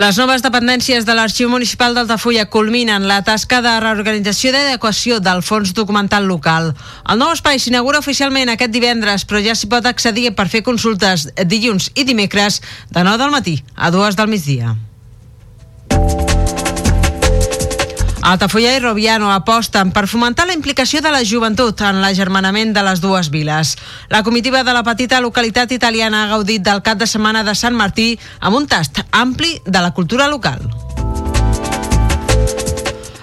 Les noves dependències de l'Arxiu Municipal d'Altafulla culminen la tasca de reorganització i d'adequació del fons documental local. El nou espai s'inaugura oficialment aquest divendres, però ja s'hi pot accedir per fer consultes dilluns i dimecres de 9 del matí a 2 del migdia. Altafulla i Roviano aposten per fomentar la implicació de la joventut en l'agermanament de les dues viles. La comitiva de la petita localitat italiana ha gaudit del cap de setmana de Sant Martí amb un tast ampli de la cultura local.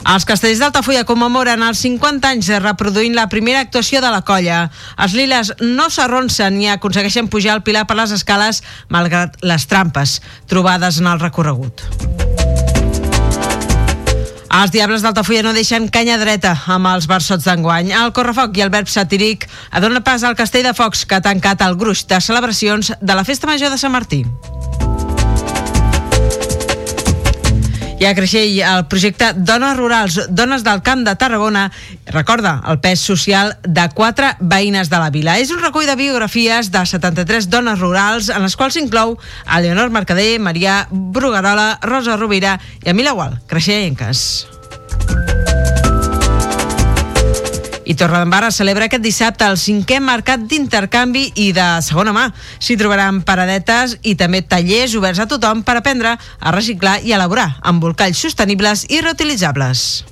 Els castells d'Altafulla commemoren els 50 anys reproduint la primera actuació de la colla. Els liles no s'arronsen ni aconsegueixen pujar al pilar per les escales malgrat les trampes trobades en el recorregut. Els Diables d'Altafulla no deixen canya dreta amb els versots d'enguany. El correfoc i el verb satíric dona pas al castell de focs que ha tancat el gruix de celebracions de la Festa Major de Sant Martí. I a Creixell, el projecte Dones Rurals, Dones del Camp de Tarragona, recorda el pes social de quatre veïnes de la vila. És un recull de biografies de 73 dones rurals, en les quals s'inclou a Leonor Mercader, Maria Brugarola, Rosa Rovira i Emila Gual, creixellenques. I Torredembarra celebra aquest dissabte el cinquè mercat d'intercanvi i de segona mà. S'hi trobaran paradetes i també tallers oberts a tothom per aprendre a reciclar i elaborar embolcalls sostenibles i reutilitzables.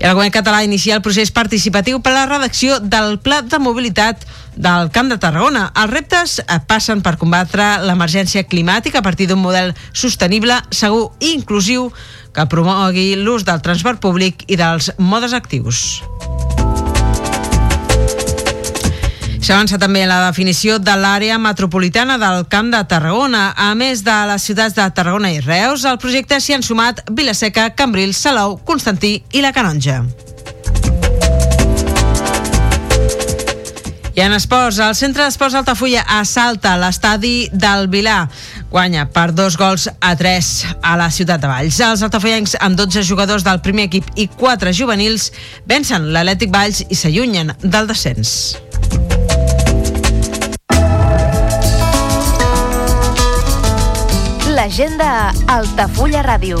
I el govern català inicia el procés participatiu per a la redacció del Pla de Mobilitat del Camp de Tarragona. Els reptes passen per combatre l'emergència climàtica a partir d'un model sostenible, segur i inclusiu que promogui l'ús del transport públic i dels modes actius. S'avança també la definició de l'àrea metropolitana del Camp de Tarragona. A més de les ciutats de Tarragona i Reus, al projecte s'hi han sumat Vilaseca, Cambrils, Salou, Constantí i la Canonja. I en esports, el centre d'esports Altafulla assalta l'estadi del Vilar. Guanya per dos gols a tres a la ciutat de Valls. Els altafollencs, amb 12 jugadors del primer equip i 4 juvenils, vencen l'Atlètic Valls i s'allunyen del descens. L'agenda Altafulla Ràdio.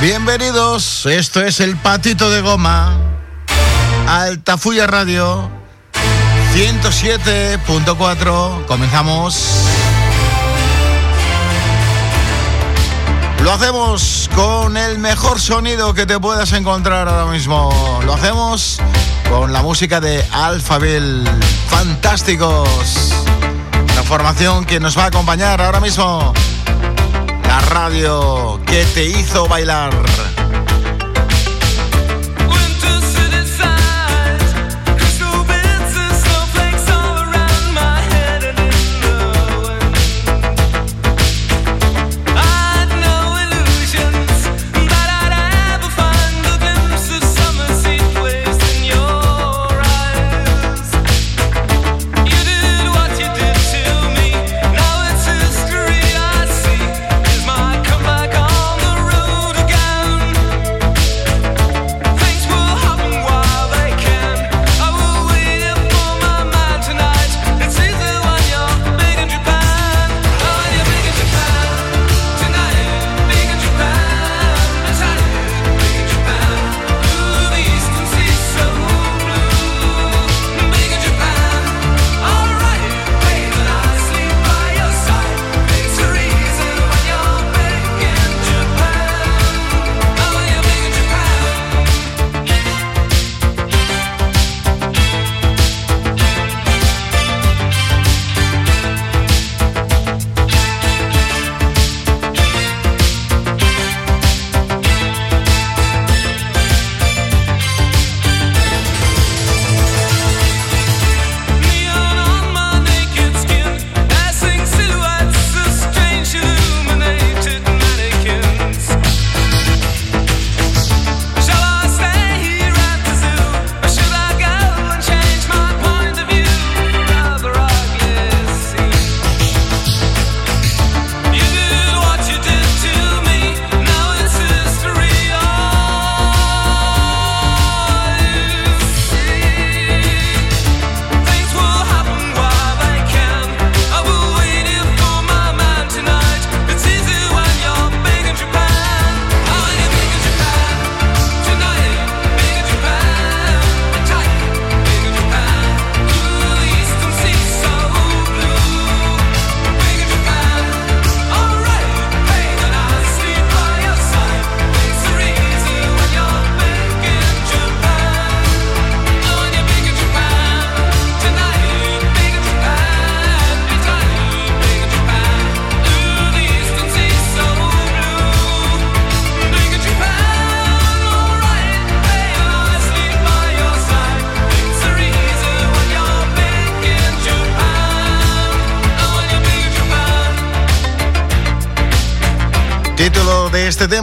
Bienvenidos, esto es el Patito de Goma, Altafulla Radio 107.4, comenzamos. Lo hacemos con el mejor sonido que te puedas encontrar ahora mismo. Lo hacemos con la música de Alphaville. Fantásticos. La formación que nos va a acompañar ahora mismo la radio que te hizo bailar.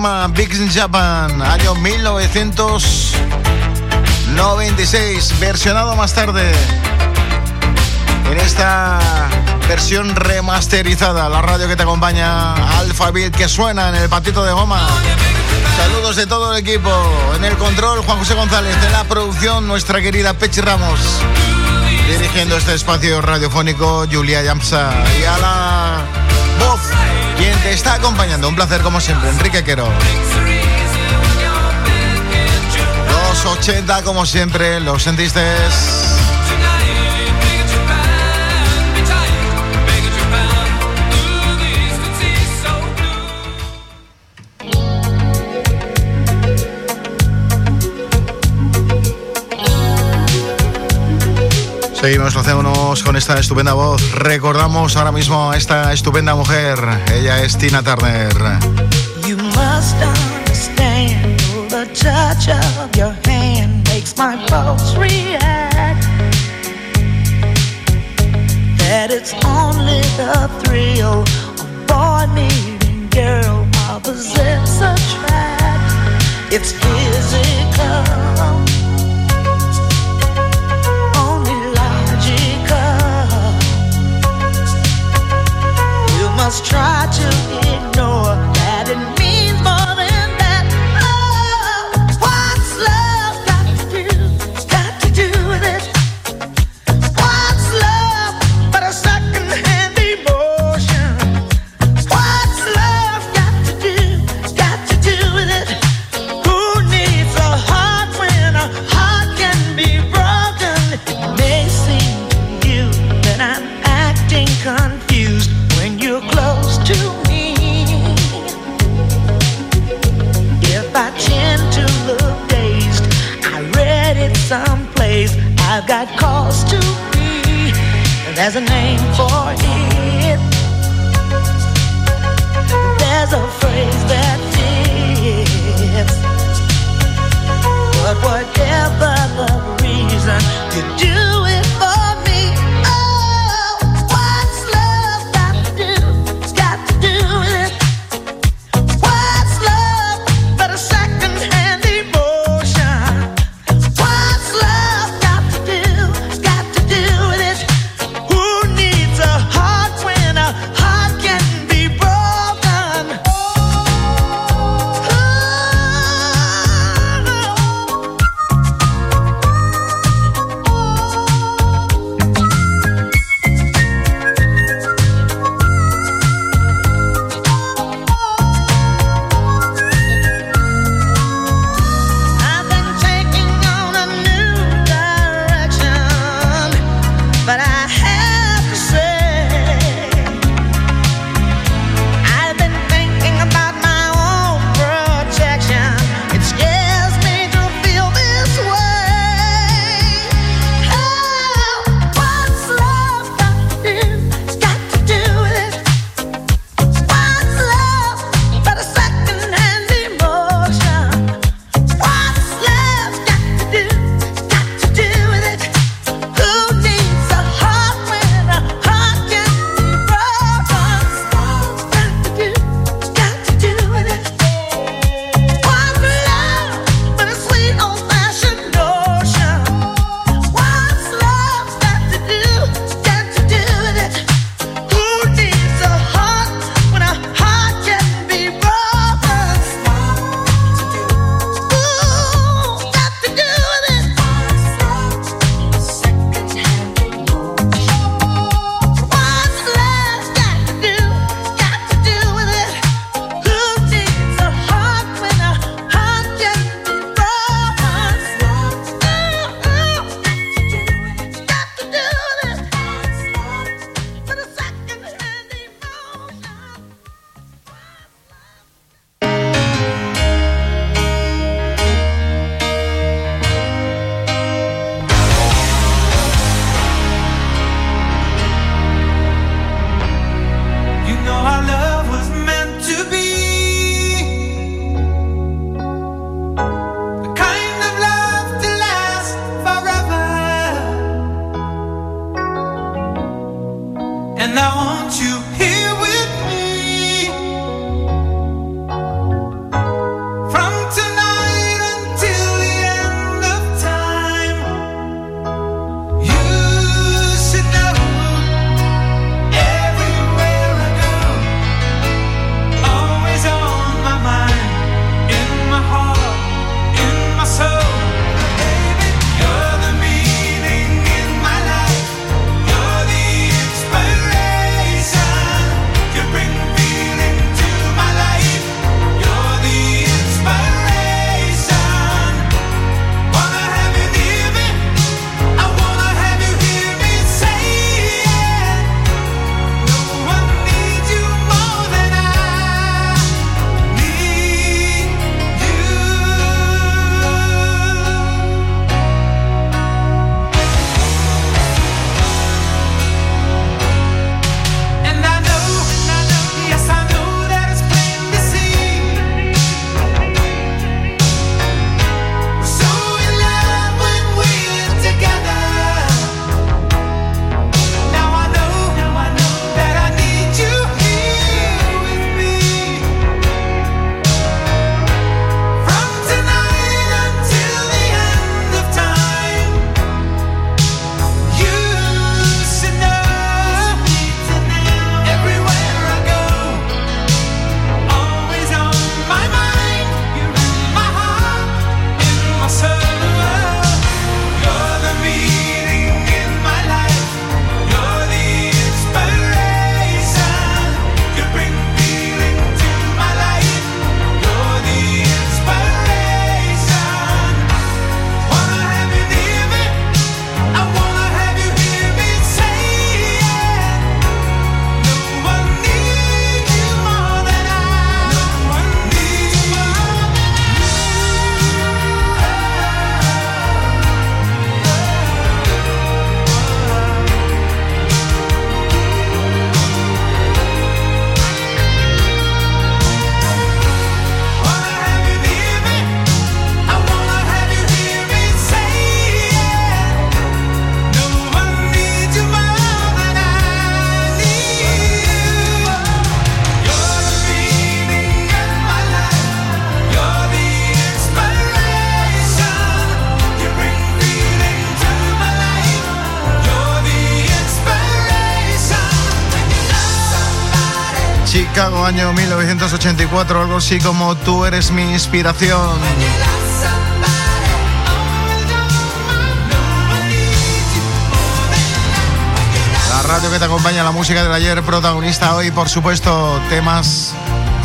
llama Big in Japan, año 1996, versionado más tarde. En esta versión remasterizada, la radio que te acompaña, Alpha que suena en el patito de goma. Saludos de todo el equipo, en el control Juan José González, de la producción nuestra querida Pechi Ramos, dirigiendo este espacio radiofónico Julia Yamsa y a la acompañando. Un placer como siempre, Enrique Quero. 280 como siempre, los sentiste. Seguimos los con esta estupenda voz. Recordamos ahora mismo a esta estupenda mujer. Ella es Tina Turner. You must understand the touch of your hand makes my pulse react. That it's only the thrill of boy meeting girl opposites attract. It's physical. try to ignore. There's a name for it. Año 1984, algo así como Tú eres mi inspiración. La radio que te acompaña, la música del ayer, protagonista hoy, por supuesto, temas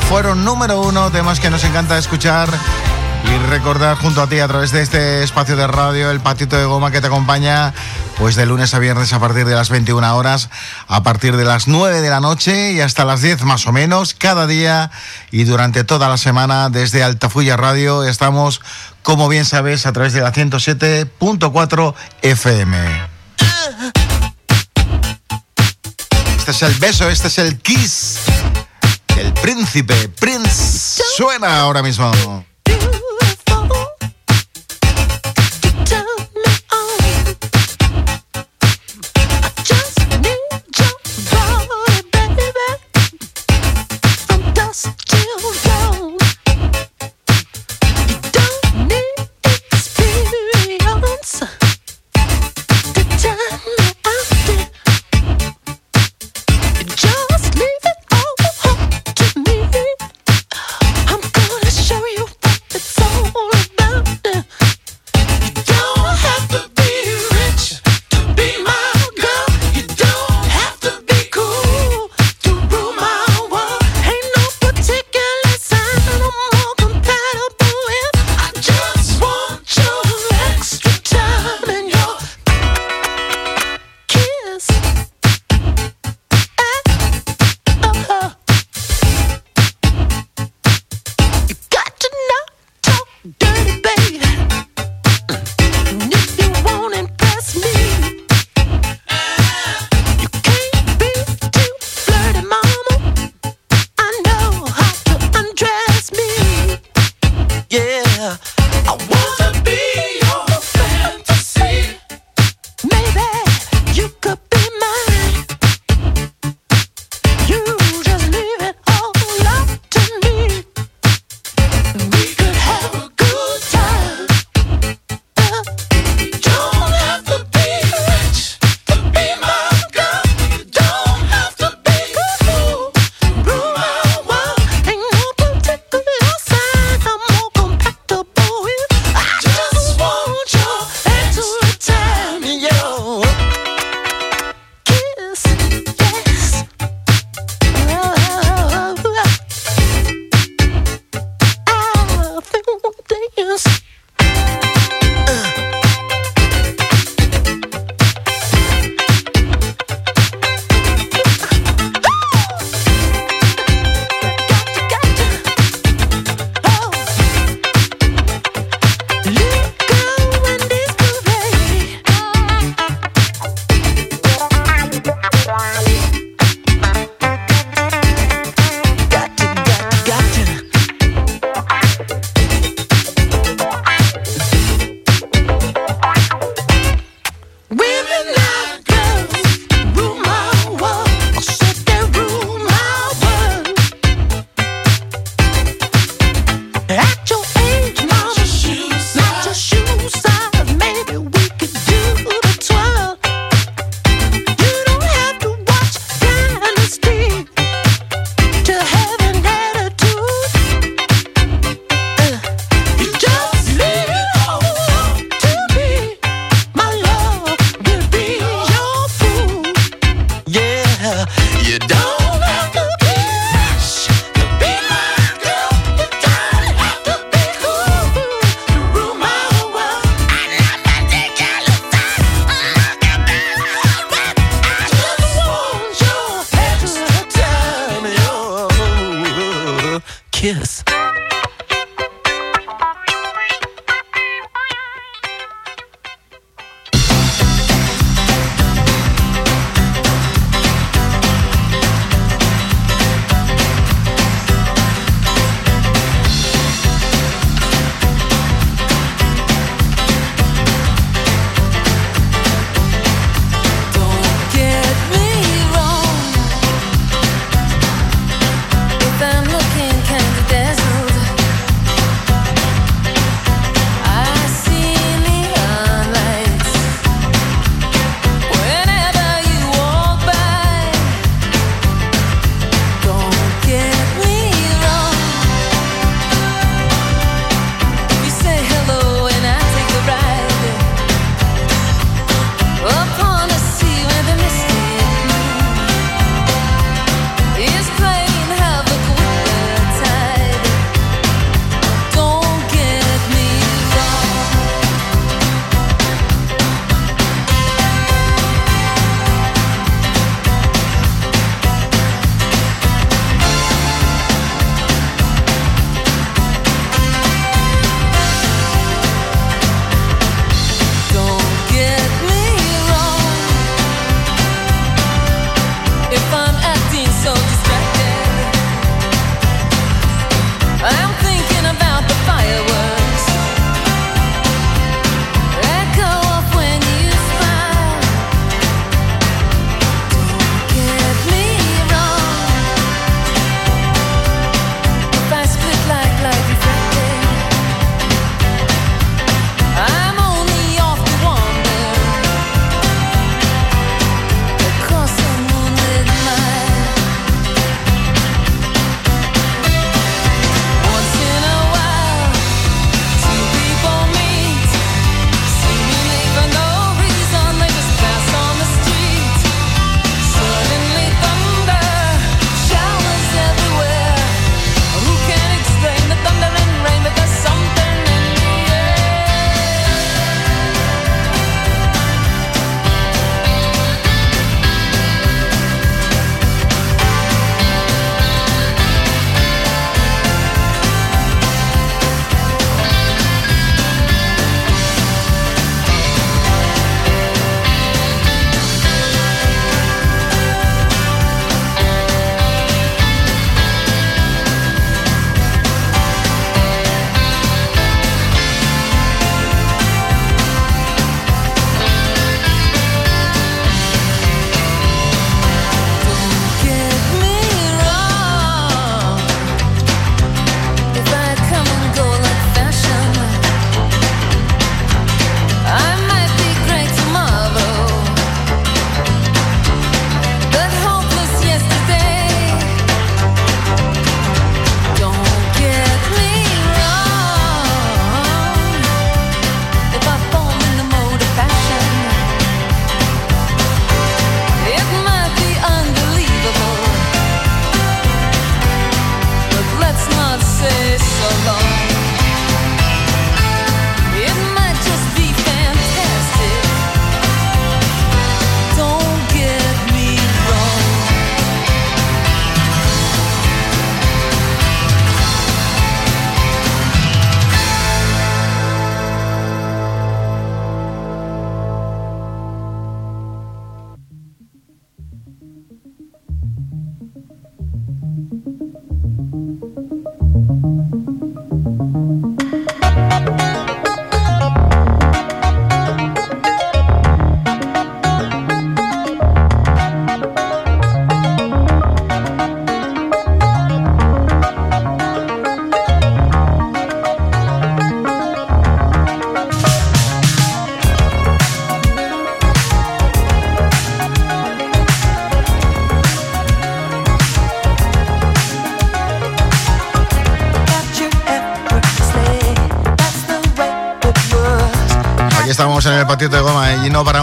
fueron número uno, temas que nos encanta escuchar y recordar junto a ti a través de este espacio de radio, el patito de goma que te acompaña, pues de lunes a viernes a partir de las 21 horas, a partir de las 9 de la noche y hasta las 10 más o menos, cada día y durante toda la semana desde Altafulla Radio estamos, como bien sabes, a través de la 107.4 FM. Este es el beso, este es el kiss. El príncipe, Prince, suena ahora mismo.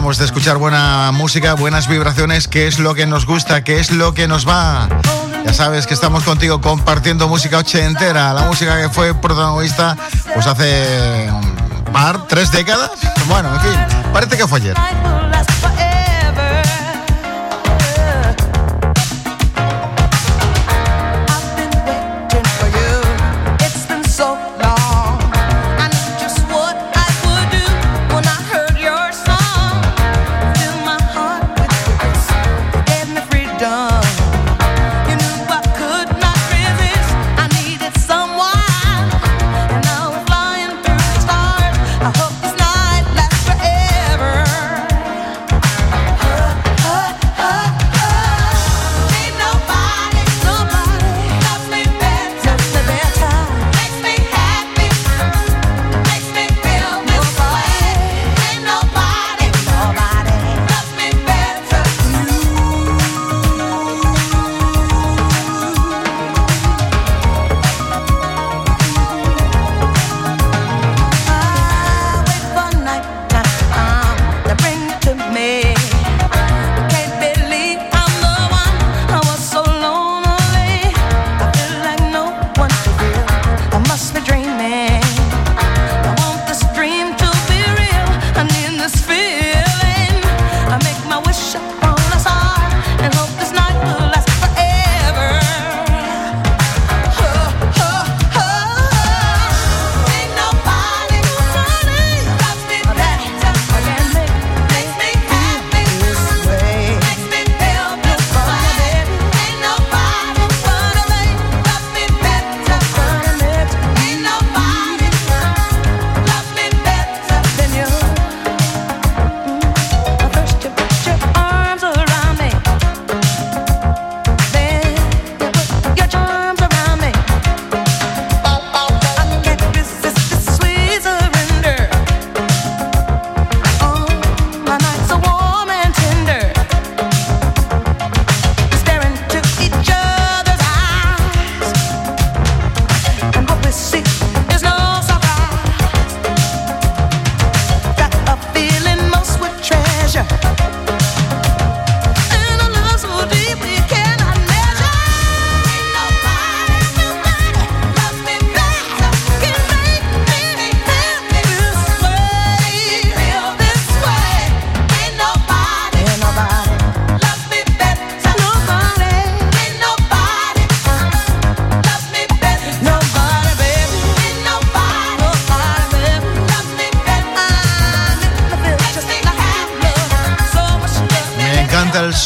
pues de escuchar buena música, buenas vibraciones, que es lo que nos gusta, que es lo que nos va. Ya sabes que estamos contigo compartiendo música ochentera, la música que fue protagonista pues hace un par, tres décadas. Bueno, en fin, parece que fue ayer.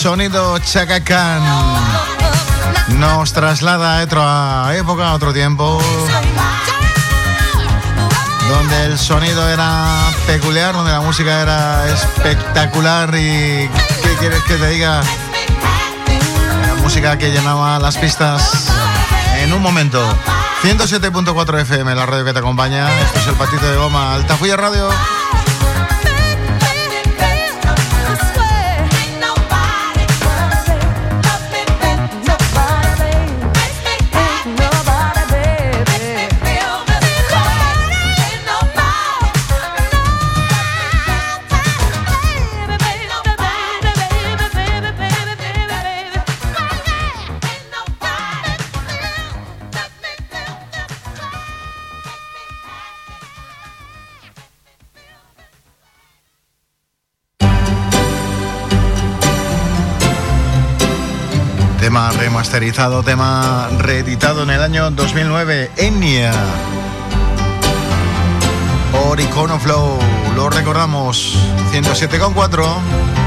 sonido Chacacán nos traslada a otra época, a otro tiempo, donde el sonido era peculiar, donde la música era espectacular y qué quieres que te diga, la música que llenaba las pistas en un momento. 107.4 FM, la radio que te acompaña, esto es el patito de goma, Altafuya Radio. remasterizado, tema reeditado en el año 2009, Enya. Por Iconoflow, lo recordamos, 107,4.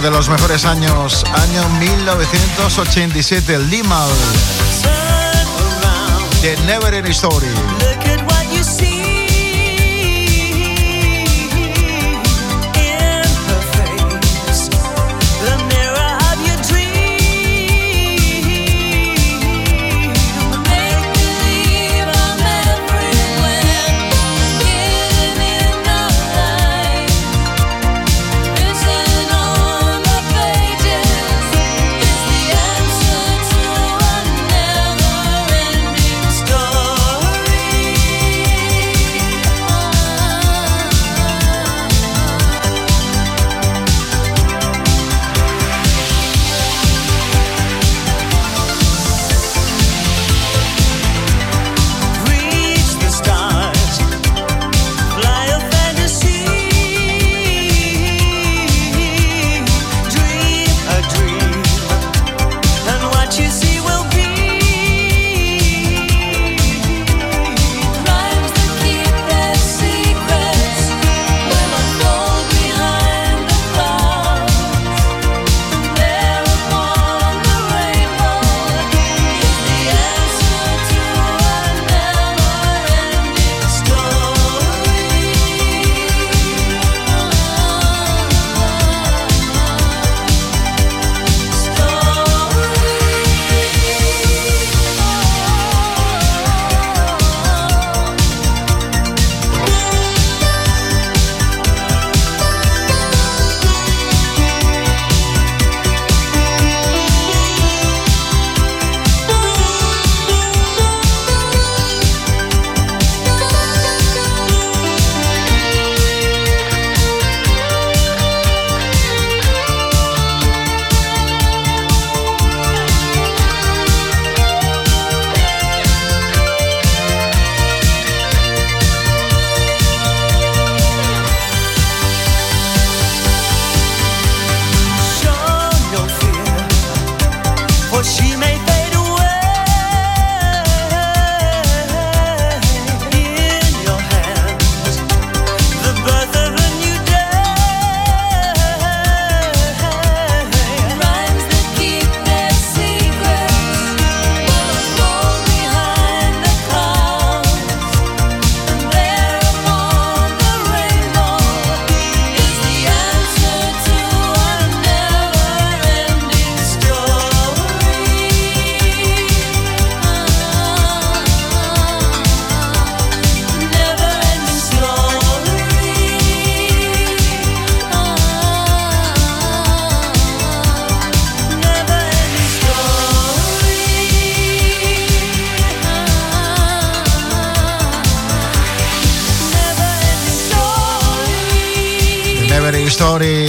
de los mejores años, año 1987, Limal, The Never Ending Story.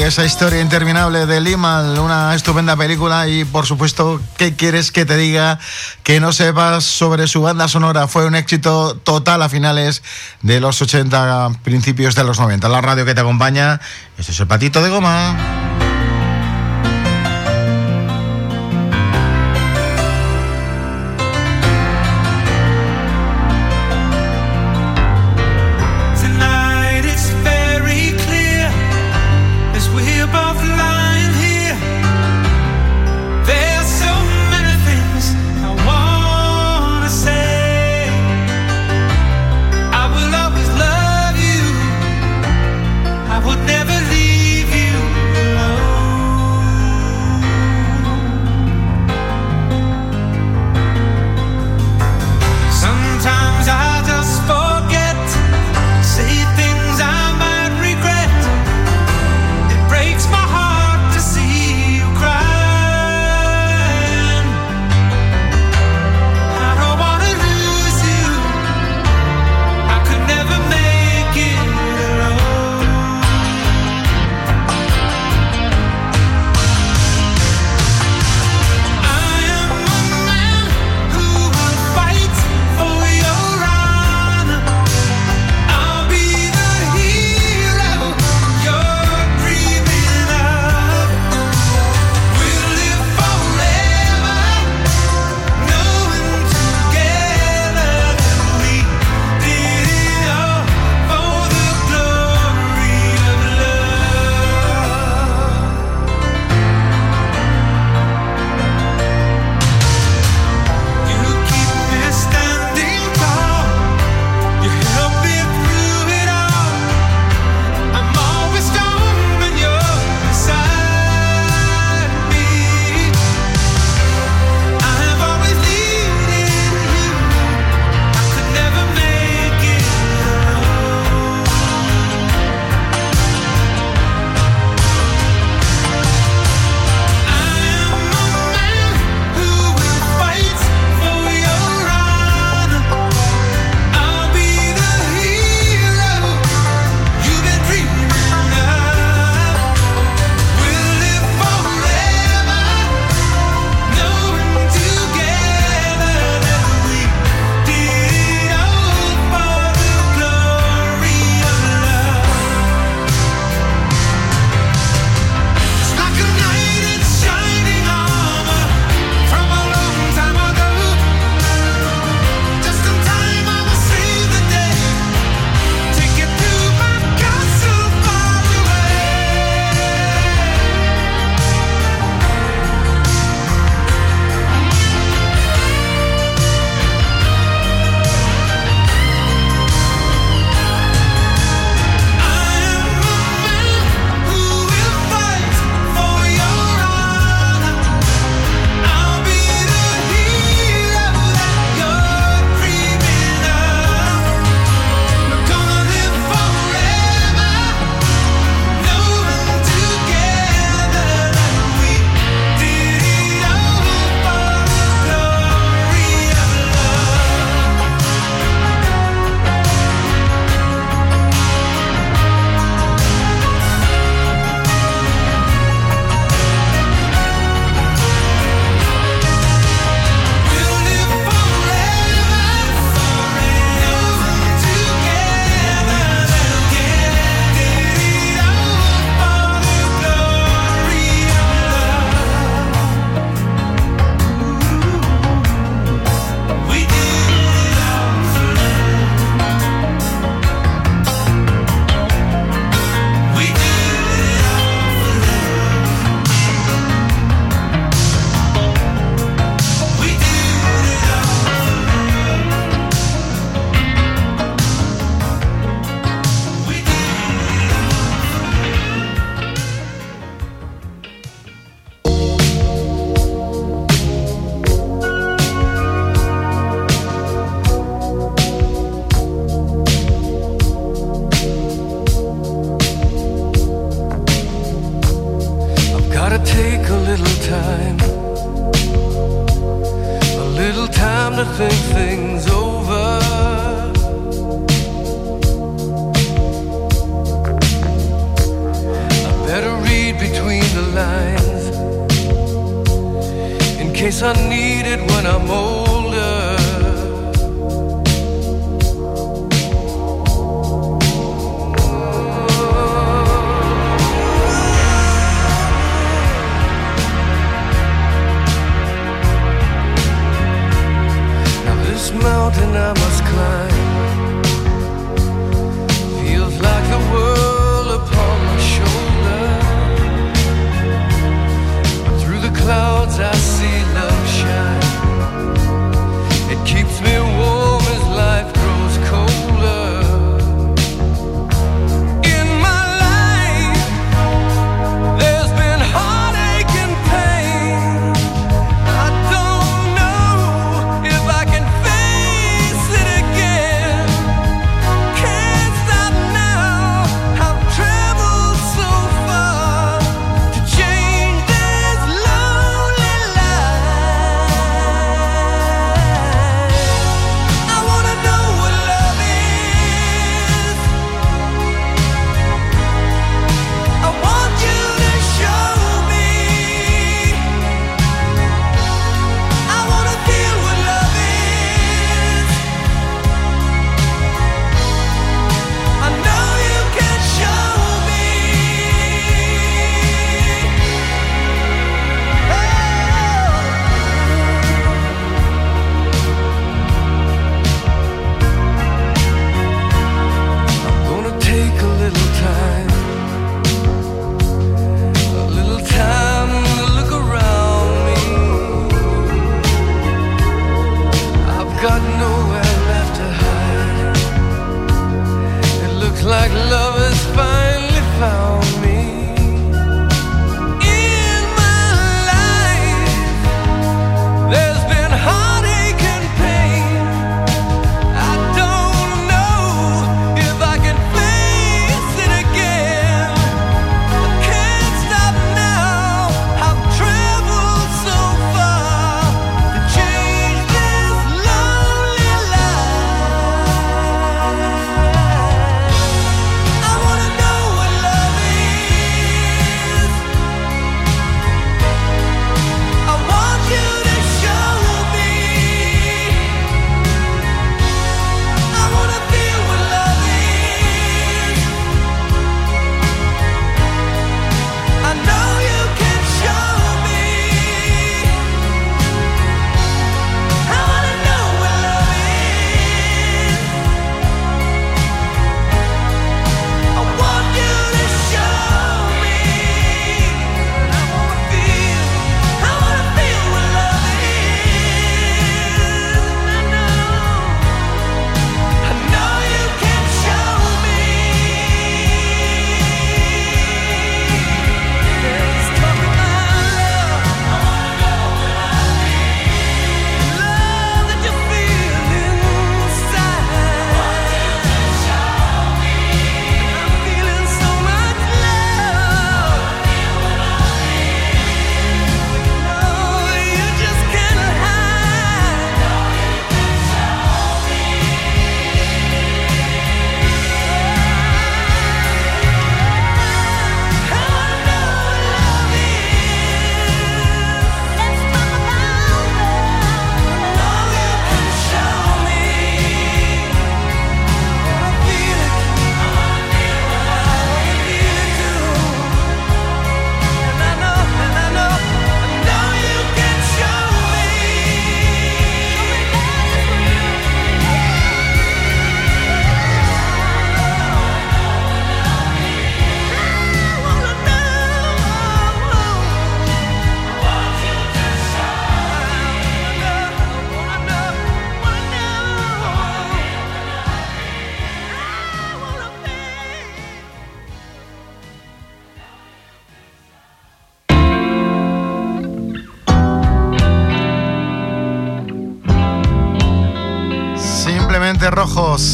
esa historia interminable de Lima, una estupenda película y por supuesto, ¿qué quieres que te diga que no sepas sobre su banda sonora? Fue un éxito total a finales de los 80, principios de los 90. La radio que te acompaña, este es el patito de goma.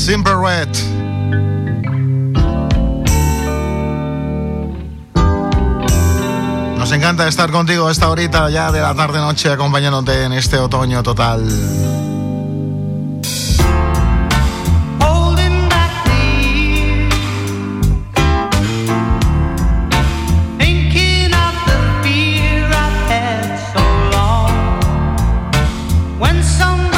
Simple Red. Nos encanta estar contigo esta horita ya de la tarde-noche acompañándote en este otoño total. some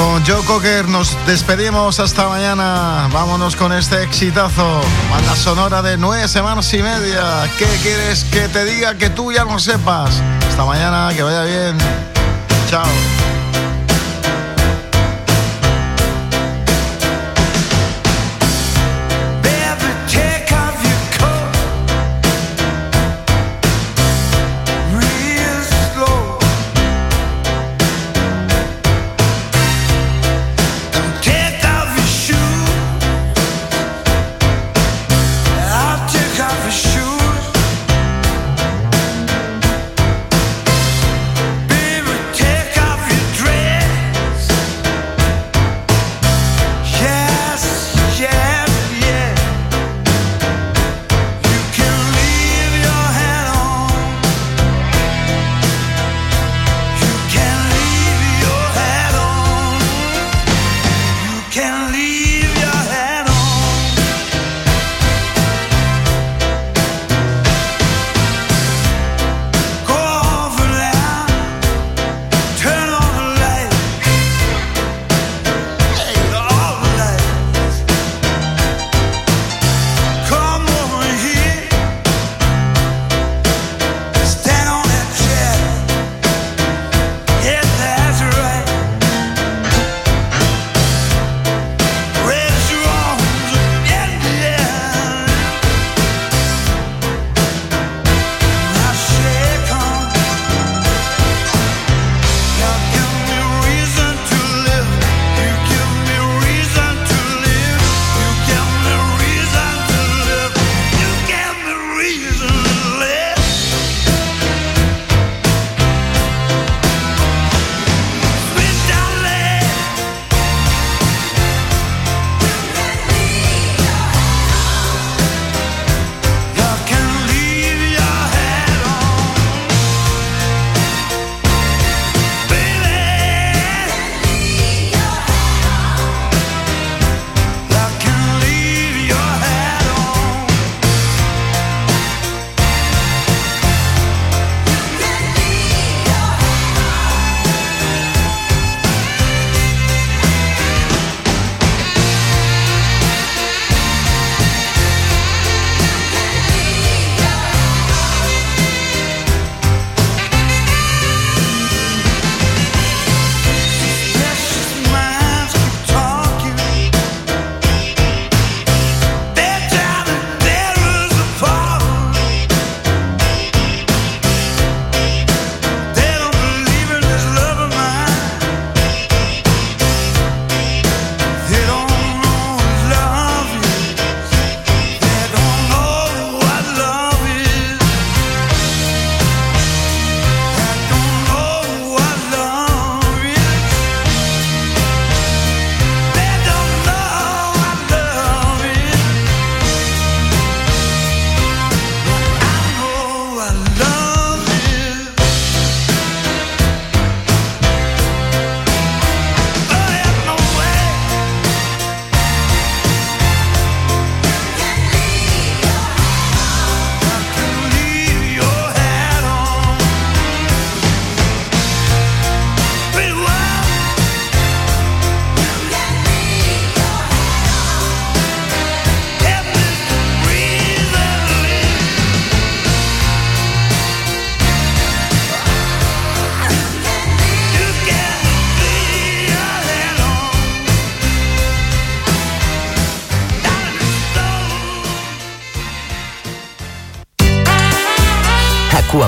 Con Joe Cocker nos despedimos hasta mañana. Vámonos con este exitazo. Banda sonora de nueve semanas y media. ¿Qué quieres que te diga que tú ya no sepas? Hasta mañana, que vaya bien. Chao.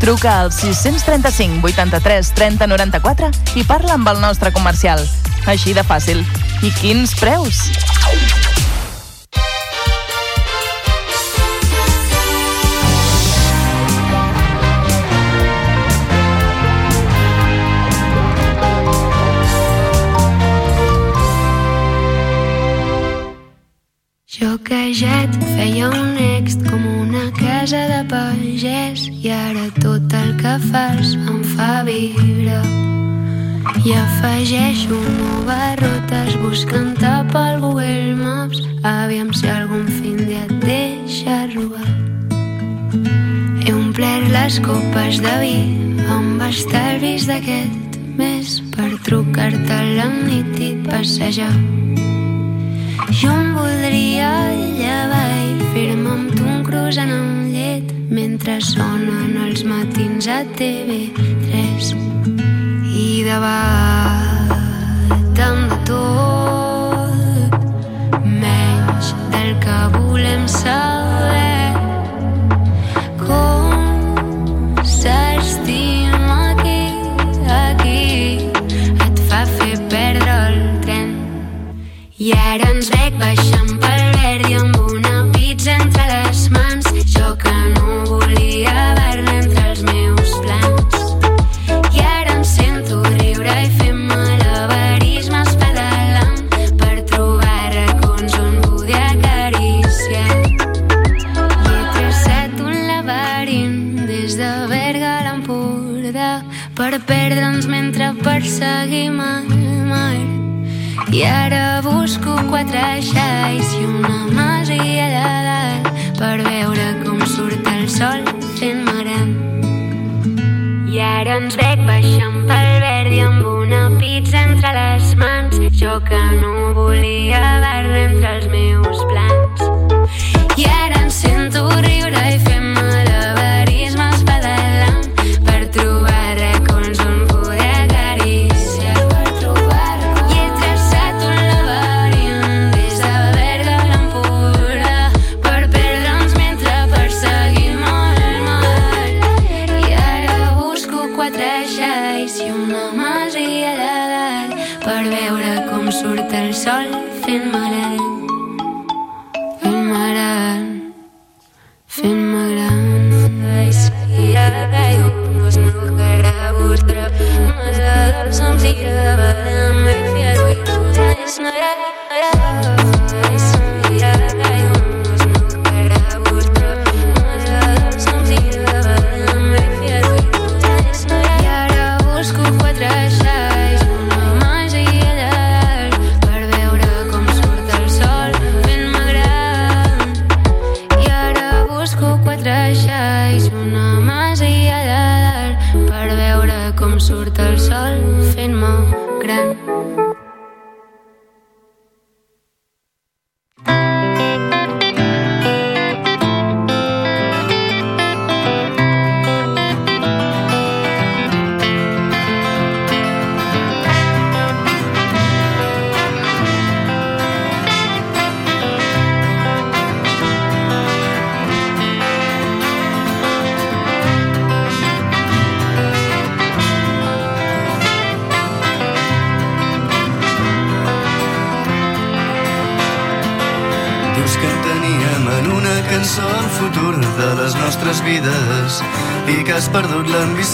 Truca al 635 83 30 94 i parla amb el nostre comercial. Així de fàcil. I quins preus? Jo que ja et feia un ext com una casa de pagès i ara tot el que fas em fa vibrar. I afegeixo noves buscant-te pel Google Maps aviam si algun fin dia et deixa robar. He omplert les copes de vi amb estalvis d'aquest mes per trucar-te a la nit i passejar. Jo em voldria llevar i fer-me croissant amb llet mentre sonen els matins a TV3 i debatem de tot menys del que volem saber com s'estima aquí, aquí et fa fer perdre el tren. I ara ens veig baixant mans. Jo que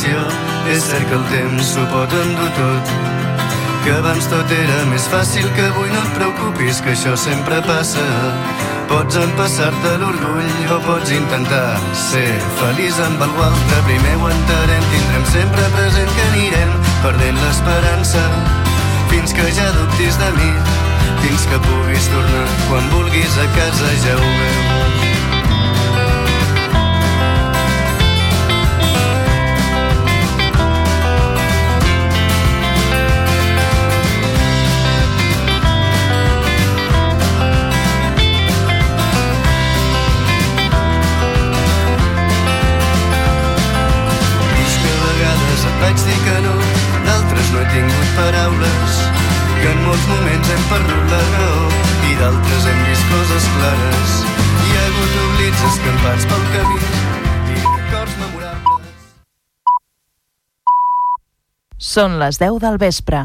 l'ambició. És cert que el temps s'ho pot endur tot, que abans tot era més fàcil, que avui no et preocupis, que això sempre passa. Pots empassar-te l'orgull o pots intentar ser feliç amb algú altre. Primer ho entarem, tindrem sempre present que anirem perdent l'esperança fins que ja dubtis de mi fins que puguis tornar quan vulguis a casa ja ho veus molts moments hem perdut la raó i d'altres hem vist coses clares hi ha hagut oblits escampats pel camí i records memorables Són les 10 del vespre.